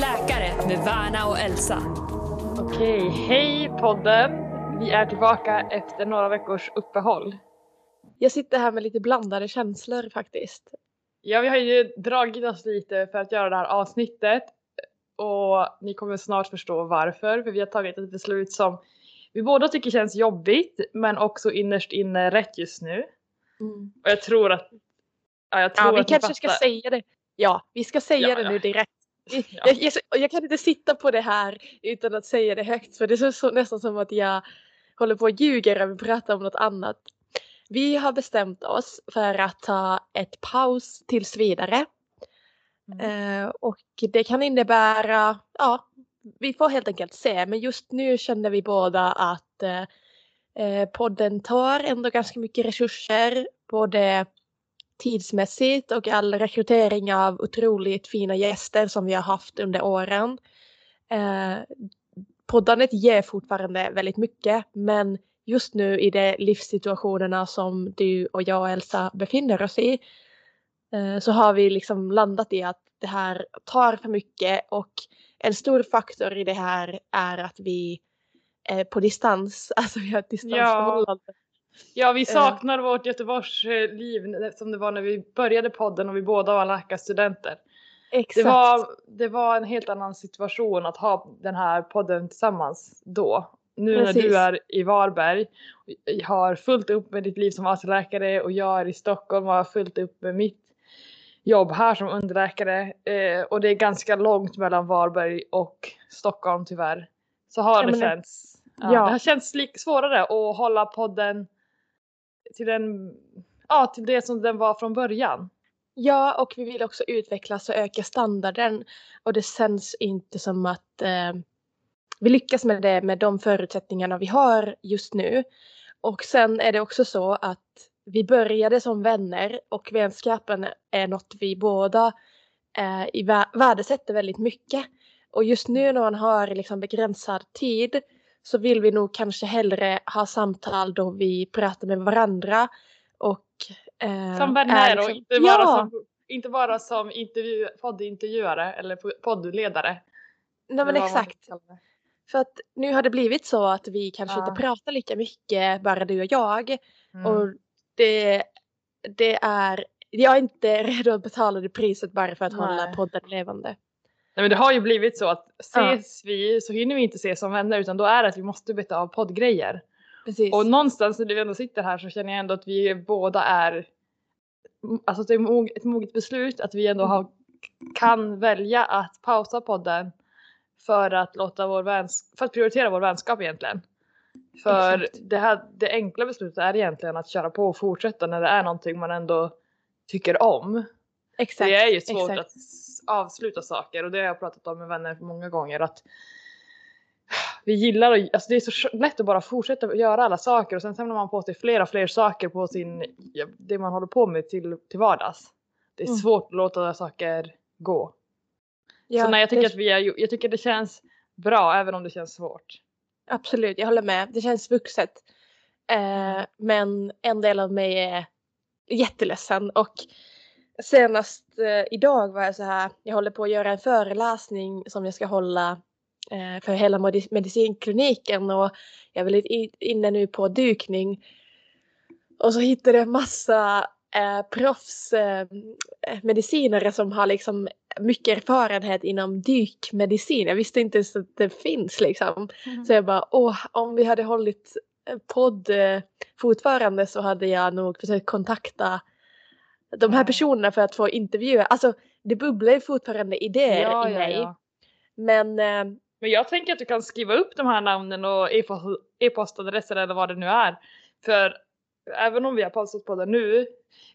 läkare med Värna och Elsa. Okej, hej podden! Vi är tillbaka efter några veckors uppehåll. Jag sitter här med lite blandade känslor faktiskt. Ja, vi har ju dragit oss lite för att göra det här avsnittet och ni kommer snart förstå varför, för vi har tagit ett beslut som vi båda tycker känns jobbigt men också innerst inne rätt just nu. Mm. Och jag tror att... Ja, jag tror Ja, vi kanske ska säga det. Ja, vi ska säga Ja, det ja. nu direkt. Ja. Jag, jag, jag kan inte sitta på det här utan att säga det högt för det är så, så, nästan som att jag håller på och ljuger och pratar om något annat. Vi har bestämt oss för att ta ett paus tills vidare. Mm. Eh, och det kan innebära, ja, vi får helt enkelt se. Men just nu känner vi båda att eh, eh, podden tar ändå ganska mycket resurser. Både tidsmässigt och all rekrytering av otroligt fina gäster som vi har haft under åren. Eh, poddandet ger fortfarande väldigt mycket men just nu i de livssituationerna som du och jag och Elsa befinner oss i eh, så har vi liksom landat i att det här tar för mycket och en stor faktor i det här är att vi är på distans, alltså vi har ett distansförhållande. Ja, vi saknar vårt Göteborgsliv som det var när vi började podden och vi båda var läkarstudenter. Exakt. Det var, det var en helt annan situation att ha den här podden tillsammans då. Nu när Precis. du är i Varberg, och har fullt upp med ditt liv som AT-läkare och jag är i Stockholm och har fullt upp med mitt jobb här som underläkare. Eh, och det är ganska långt mellan Varberg och Stockholm tyvärr. Så har Ja, det känts. Ja, ja. Det har känts svårare att hålla podden till, den, ja, till det som den var från början. Ja, och vi vill också utvecklas och öka standarden. Och det känns inte som att eh, vi lyckas med det med de förutsättningarna vi har just nu. Och sen är det också så att vi började som vänner och vänskapen är något vi båda eh, i vä- värdesätter väldigt mycket. Och just nu när man har liksom begränsad tid så vill vi nog kanske hellre ha samtal då vi pratar med varandra och eh, Som vänner och liksom- inte bara ja! som, inte bara som intervju, poddintervjuare eller po- poddledare. Nej men exakt. För att nu har det blivit så att vi kanske Ja. inte pratar lika mycket, bara du och jag. Mm. Och det, det är, jag är inte redo att betala det priset bara för att hålla Nej. podden levande. Nej men det har ju blivit så att Ja. ses vi så hinner vi inte ses som vänner utan då är det att vi måste byta av poddgrejer. Precis. Och någonstans när vi ändå sitter här så känner jag ändå att vi båda är Alltså det är ett moget beslut att vi ändå har, kan välja att pausa podden för att låta vår väns, för att prioritera vår vänskap egentligen. För det, här, det enkla beslutet är egentligen att köra på och fortsätta när det är någonting man ändå tycker om. exakt. det är ju svårt exakt. att avsluta saker och det har jag pratat om med vänner många gånger att vi gillar att, alltså det är så lätt att bara fortsätta göra alla saker och sen samlar man på sig fler och fler saker på sin, det man håller på med till, till vardags. Det är Mm. svårt att låta saker gå. Ja, så nej, jag tycker det- att vi är, jag tycker det känns bra även om det känns svårt. Absolut, jag håller med. Det känns vuxet. Eh, men en del av mig är jätteledsen och senast eh, idag var jag så här, jag håller på att göra en föreläsning som jag ska hålla eh, för hela medi- medicinkliniken och jag är väldigt inne nu på dykning. Och så hittade jag massa eh, proffs eh, som har liksom mycket erfarenhet inom dykmedicin. Jag visste inte ens att det finns liksom. Så jag bara, åh, om vi hade hållit en podd eh, fortfarande så hade jag nog försökt kontakta de här Ja. personerna för att få intervjua. Alltså det bubblar ju fortfarande idéer i mig. Men eh, Men jag tänker att du kan skriva upp de här namnen och e-post- e-postadresser eller vad det nu är. För även om vi har pausat på det nu,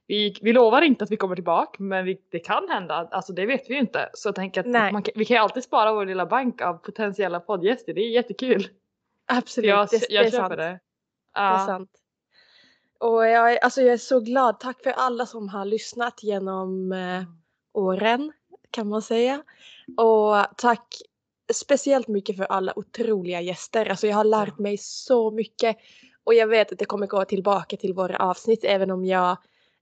vi, vi lovar inte att vi kommer tillbaka men vi, det kan hända, alltså det vet vi ju inte. Så jag tänker att Nej. man vi kan ju alltid spara vår lilla bank av potentiella poddgäster, det är jättekul. absolut, Jag, det, jag det är köper sant. det. Det Ja. är sant. Och jag, alltså jag är så glad. Tack för alla som har lyssnat genom eh, åren kan man säga. Och tack speciellt mycket för alla otroliga gäster. Alltså jag har lärt mig så mycket. Och jag vet att det kommer gå tillbaka till våra avsnitt även om jag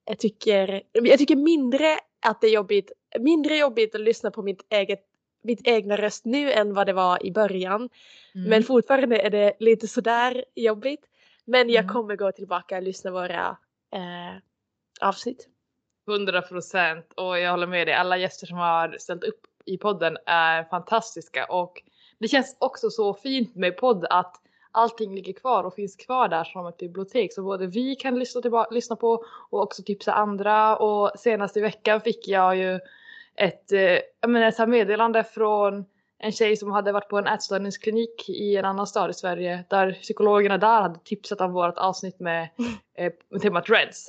jag tycker, jag tycker mindre att det är jobbigt, mindre jobbigt att lyssna på mitt eget mitt egna röst nu än vad det var i början. Mm. Men fortfarande är det lite sådär jobbigt. Men jag Mm. kommer gå tillbaka och lyssna våra eh, avsnitt. 100 procent och jag håller med dig. Alla gäster som har ställt upp i podden är fantastiska och det känns också så fint med podd att allting ligger kvar och finns kvar där som ett bibliotek så både vi kan lyssna, tillba- lyssna på och också tipsa andra och senast i veckan fick jag ju ett, eh, menar, ett meddelande från en tjej som hade varit på en ätstörningsklinik i en annan stad i Sverige där psykologerna där hade tipsat om vårt avsnitt med eh, temat Reds.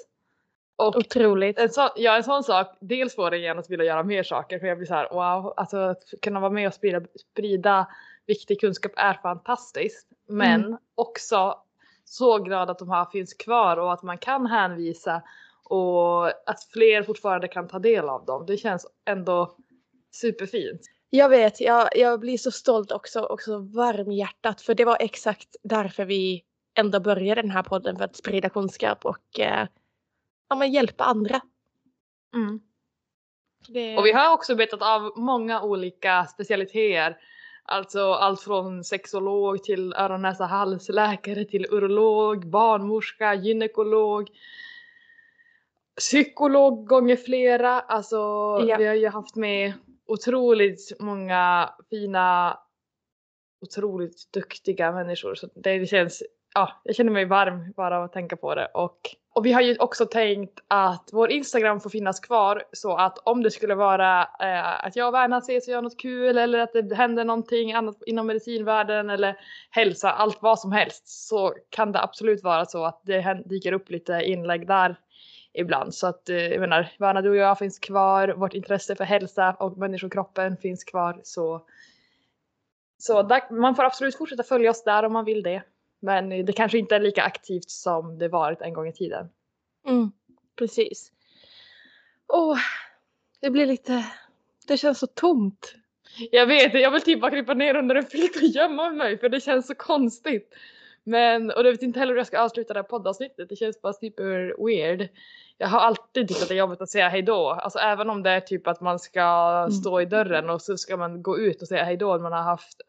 Och Otroligt. en sån, ja, en sån sak, dels får det igen att vilja göra mer saker för jag blir så här wow, alltså att kunna vara med och sprida, sprida viktig kunskap är fantastiskt. Men också så glad att de här finns kvar och att man kan hänvisa och att fler fortfarande kan ta del av dem. Det känns ändå superfint. Jag vet, jag, jag blir så stolt också, också varm i hjärtat för det var exakt därför vi ändå började den här podden för att sprida kunskap och eh, ja, men hjälpa andra. Det, Och vi har också betat av många olika specialiteter. Alltså allt från sexolog till öron, näsa, halsläkare till urolog, barnmorska, gynekolog, psykolog gånger flera. Alltså Ja. vi har ju haft med otroligt många fina, otroligt duktiga människor. Så det känns, ja, jag känner mig varm bara av att tänka på det. Och, och vi har ju också tänkt att vår Instagram får finnas kvar så att om det skulle vara eh, att jag och Värna ses och gör något kul eller att det händer någonting annat inom medicinvärlden eller hälsa, allt vad som helst så kan det absolut vara så att det dyker upp lite inlägg där ibland. Så att eh, jag menar, Verna du och jag finns kvar, vårt intresse för hälsa och människokroppen finns kvar så så där, man får absolut fortsätta följa oss där om man vill det. Men det kanske inte är lika aktivt som det varit en gång i tiden. Mm, precis. Åh, det blir lite, det känns så tomt. Jag vet, jag vill typ bara krypa ner under en filt och gömma mig för det känns så konstigt. Men, och jag vet inte heller hur jag ska avsluta det här poddavsnittet, det känns bara super weird. Jag har alltid tyckt att det är jobbigt att säga hejdå, alltså även om det är typ att man ska stå i dörren och så ska man gå ut och säga hejdå när man har haft,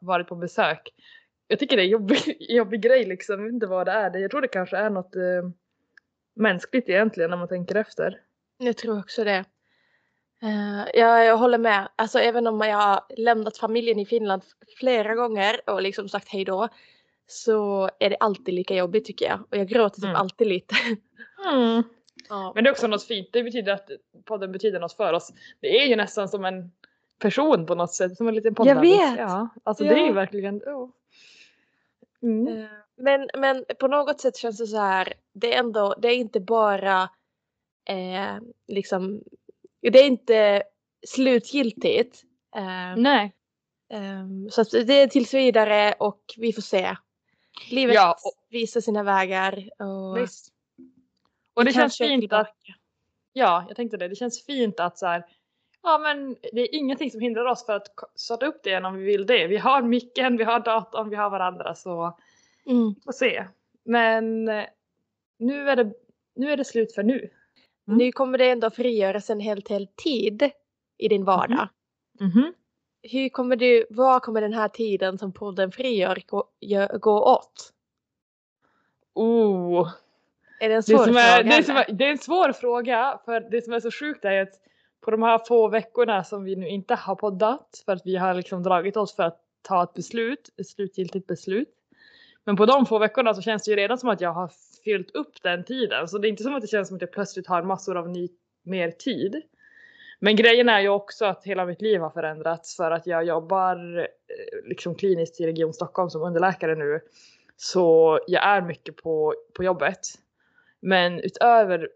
varit på besök. Jag tycker det är en jobbig, jobbig grej liksom, jag vet inte vad det är. Jag tror det kanske är något eh, mänskligt egentligen när man tänker efter. Jag tror också det. Eh, jag, jag håller med. Alltså även om jag har lämnat familjen i Finland flera gånger och liksom sagt hej då. Så är det alltid lika jobbigt tycker jag. Och jag gråter typ Mm. alltid lite. Mm. ja. Men det är också något fint, det betyder att podden betyder något för oss. Det är ju nästan som en person på något sätt, som en liten Jag poddbebis. vet! Ja, alltså det är ju Ja. verkligen, oh. mm. Eh, Men, men på något sätt känns det så här. Det är ändå, det är inte bara eh, liksom. Det är inte slutgiltigt. Eh, Nej. Ehm, så att det är tills vidare och vi får se. Livet Ja, och- visar sina vägar. Och Visst. Och det känns fint att, ja jag tänkte det, det känns fint att så här, ja men det är ingenting som hindrar oss för att starta upp det igen om vi vill det. Vi har micken, vi har datorn, vi har varandra så Mm. vi får se. Men eh, nu är det, nu är det slut för nu. Mm. Nu kommer det ändå frigöras en hel del tid i din vardag. Mhm. Hur kommer du, vad kommer den här tiden som podden frigör gå, gå åt? Oh. Är det en Det svår som är, fråga? det, som är, det är en svår fråga för det som är så sjukt är att på de här få veckorna som vi nu inte har poddat för att vi har liksom dragit oss för att ta ett beslut, ett slutgiltigt beslut. Men på de få veckorna så känns det ju redan som att jag har fyllt upp den tiden så det är inte som att det känns som att jag plötsligt har massor av ny, mer tid. Men grejen är ju också att hela mitt liv har förändrats för att jag jobbar eh, liksom kliniskt i Region Stockholm som underläkare nu. Så jag är mycket på, på jobbet. Men utöver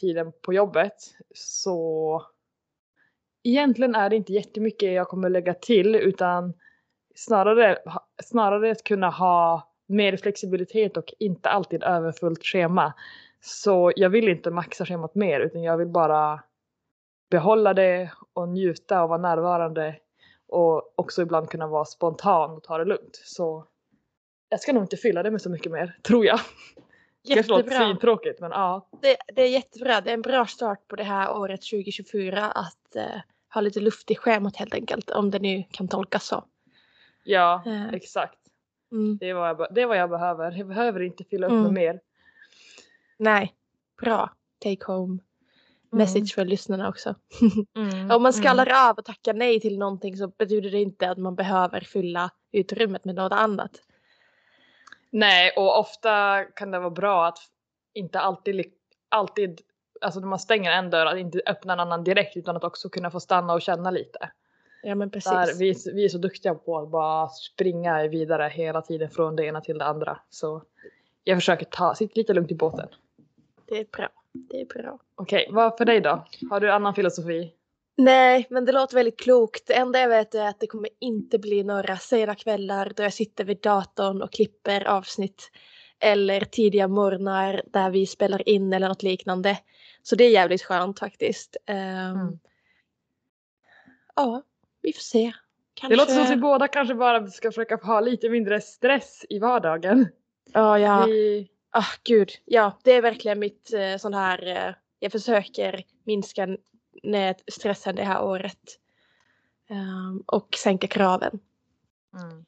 tiden på jobbet så egentligen är det inte jättemycket jag kommer lägga till utan snarare, snarare att kunna ha mer flexibilitet och inte alltid överfullt schema. Så jag vill inte maxa schemat mer utan jag vill bara behålla det och njuta och vara närvarande och också ibland kunna vara spontan och ta det lugnt. Så jag ska nog inte fylla det med så mycket mer, tror jag. Det låter Jättebra. svintråkigt men ja. Det, det är jättebra. Det är en bra start på det här året 2024 att eh, ha lite luft i schemat helt enkelt. Om det nu kan tolkas så. Ja, Eh. exakt. Mm. Det är, vad jag, det är vad jag behöver. Jag behöver inte fylla upp med Mm. mer. Nej, bra. Take home message för lyssnarna också. Mm. Om man Mm. skallar av och tackar nej till någonting så betyder det inte att man behöver fylla utrymmet med något annat. Nej, och ofta kan det vara bra att inte alltid, alltid alltså när man stänger en dörr, att inte öppna en annan direkt utan att också kunna få stanna och känna lite. Ja men precis. Där, vi, är- vi är så duktiga på att bara springa vidare hela tiden från det ena till det andra. Så jag försöker ta, sitta lite lugnt i båten. Det är bra. Det är bra. Okej, vad för dig då? Har du annan filosofi? Nej, men det låter väldigt klokt. Det enda jag vet är att det kommer inte bli några sena kvällar då jag sitter vid datorn och klipper avsnitt. Eller tidiga morgnar där vi spelar in eller något liknande. Så det är jävligt skönt faktiskt. Ehm, Mm. Ja, vi får se. Det låter som att vi båda kanske bara ska försöka ha lite mindre stress i vardagen. Ja, ja. Vi, Ah, gud. Ja, det är verkligen mitt eh, sån här... Eh, jag försöker minska stressen det här året. Ehm, och sänka kraven mm,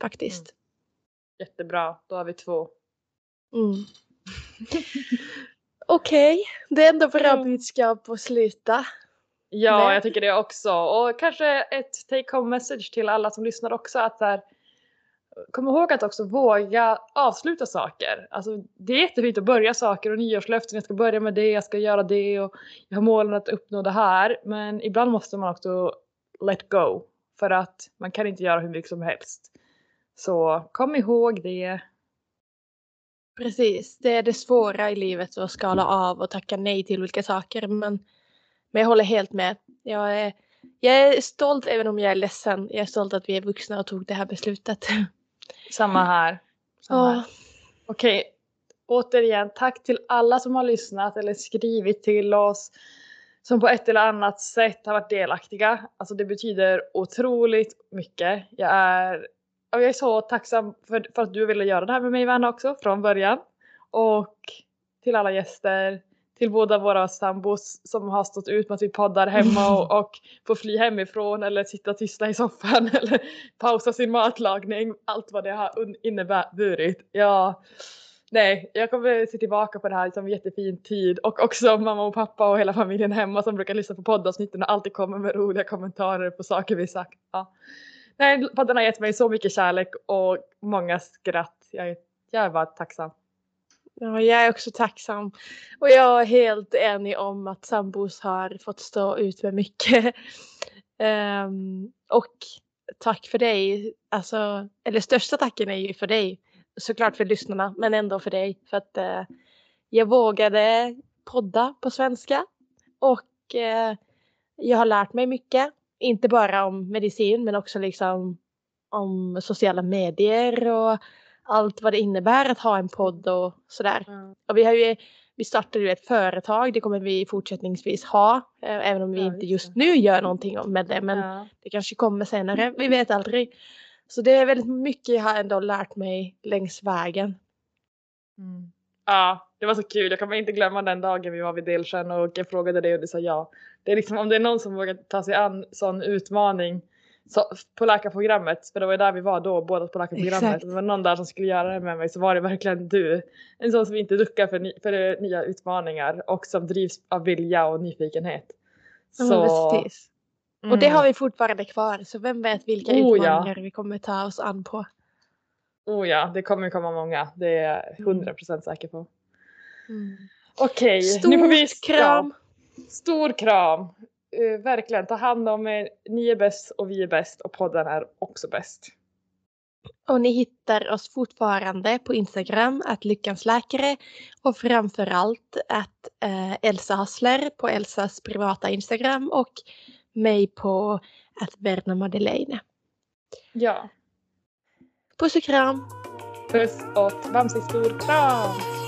faktiskt. jättebra, då har vi två. Mm. Okej, det är ändå bra budskap att sluta. Ja, Nej. jag tycker det också. Och kanske ett take home message till alla som lyssnar också att så här, kom ihåg att också våga avsluta saker. Alltså, det är jättefint att börja saker och nyårslöften. Jag ska börja med det, jag ska göra det och jag har målen att uppnå det här. Men ibland måste man också let go för att man kan inte göra hur mycket som helst. Så kom ihåg det. Precis, det är det svåra i livet att skala av och tacka nej till olika saker. Men, men jag håller helt med. Jag är, jag är stolt även om jag är ledsen. Jag är stolt att vi är vuxna och tog det här beslutet. Samma här. Samma här. Ja, Okej, återigen tack till alla som har lyssnat eller skrivit till oss som på ett eller annat sätt har varit delaktiga. Alltså det betyder otroligt mycket. Jag är, jag är så tacksam för, för att du ville göra det här med mig Vanna också från början. Och till alla gäster, till båda våra sambos som har stått ut med att vi poddar hemma och, och får fly hemifrån eller sitta tysta i soffan eller pausa sin matlagning. Allt vad det har inneburit. Ja, nej, jag kommer se tillbaka på det här som en jättefin tid och också mamma och pappa och hela familjen hemma som brukar lyssna på poddavsnitten och alltid kommer med roliga kommentarer på saker vi sagt. Ja. Nej, podden har gett mig så mycket kärlek och många skratt. Jag är, jag är bara tacksam ja, jag är också tacksam. Och jag är helt enig om att sambos har fått stå ut med mycket. um, och tack för dig. Alltså, eller största tacken är ju för dig. Såklart för lyssnarna, men ändå för dig. För att uh, jag vågade podda på svenska. Och uh, jag har lärt mig mycket. Inte bara om medicin, men också liksom om sociala medier och allt vad det innebär att ha en podd och sådär. Och vi har ju vi startade ju ett företag, det kommer vi fortsättningsvis ha. eh, Även om vi Ja, inte just nu gör någonting med det. Men Ja. det kanske kommer senare, vi vet aldrig. Så det är väldigt mycket jag har ändå lärt mig längs vägen. Mm. Ja, det var så kul. Jag kommer inte glömma den dagen vi var vid Delsjön och jag frågade dig och du sa ja. Det är liksom om det är någon som vågar ta sig an sån utmaning så, på läkarprogrammet, för det var ju där vi var då, båda på läkarprogrammet. Exakt. Det var någon där som skulle göra det med mig så var det verkligen du. En sån som inte duckar för, ny, för nya utmaningar och som drivs av vilja och nyfikenhet. Ja, Så, men precis. Och det mm. har vi fortfarande kvar, så vem vet vilka Oh, ja. utmaningar vi kommer ta oss an på. Oh ja, det kommer komma många. Det är jag 100% säker på. Mm. Okej, nu får vi... Stort kram! Ja, stor kram! Eh, verkligen, ta hand om er. Ni är bäst och vi är bäst och podden är också bäst. Och ni hittar oss fortfarande på Instagram, att Lyckans Läkare och framförallt att eh, Elsa Hassler på Elsas privata Instagram och mig på att Verna Madeleine. Ja, Puss och kram! puss och vamsig stor kram!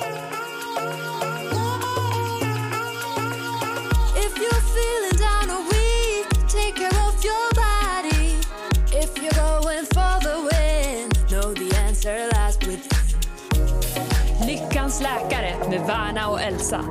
Veckans läkare med Värna och Elsa.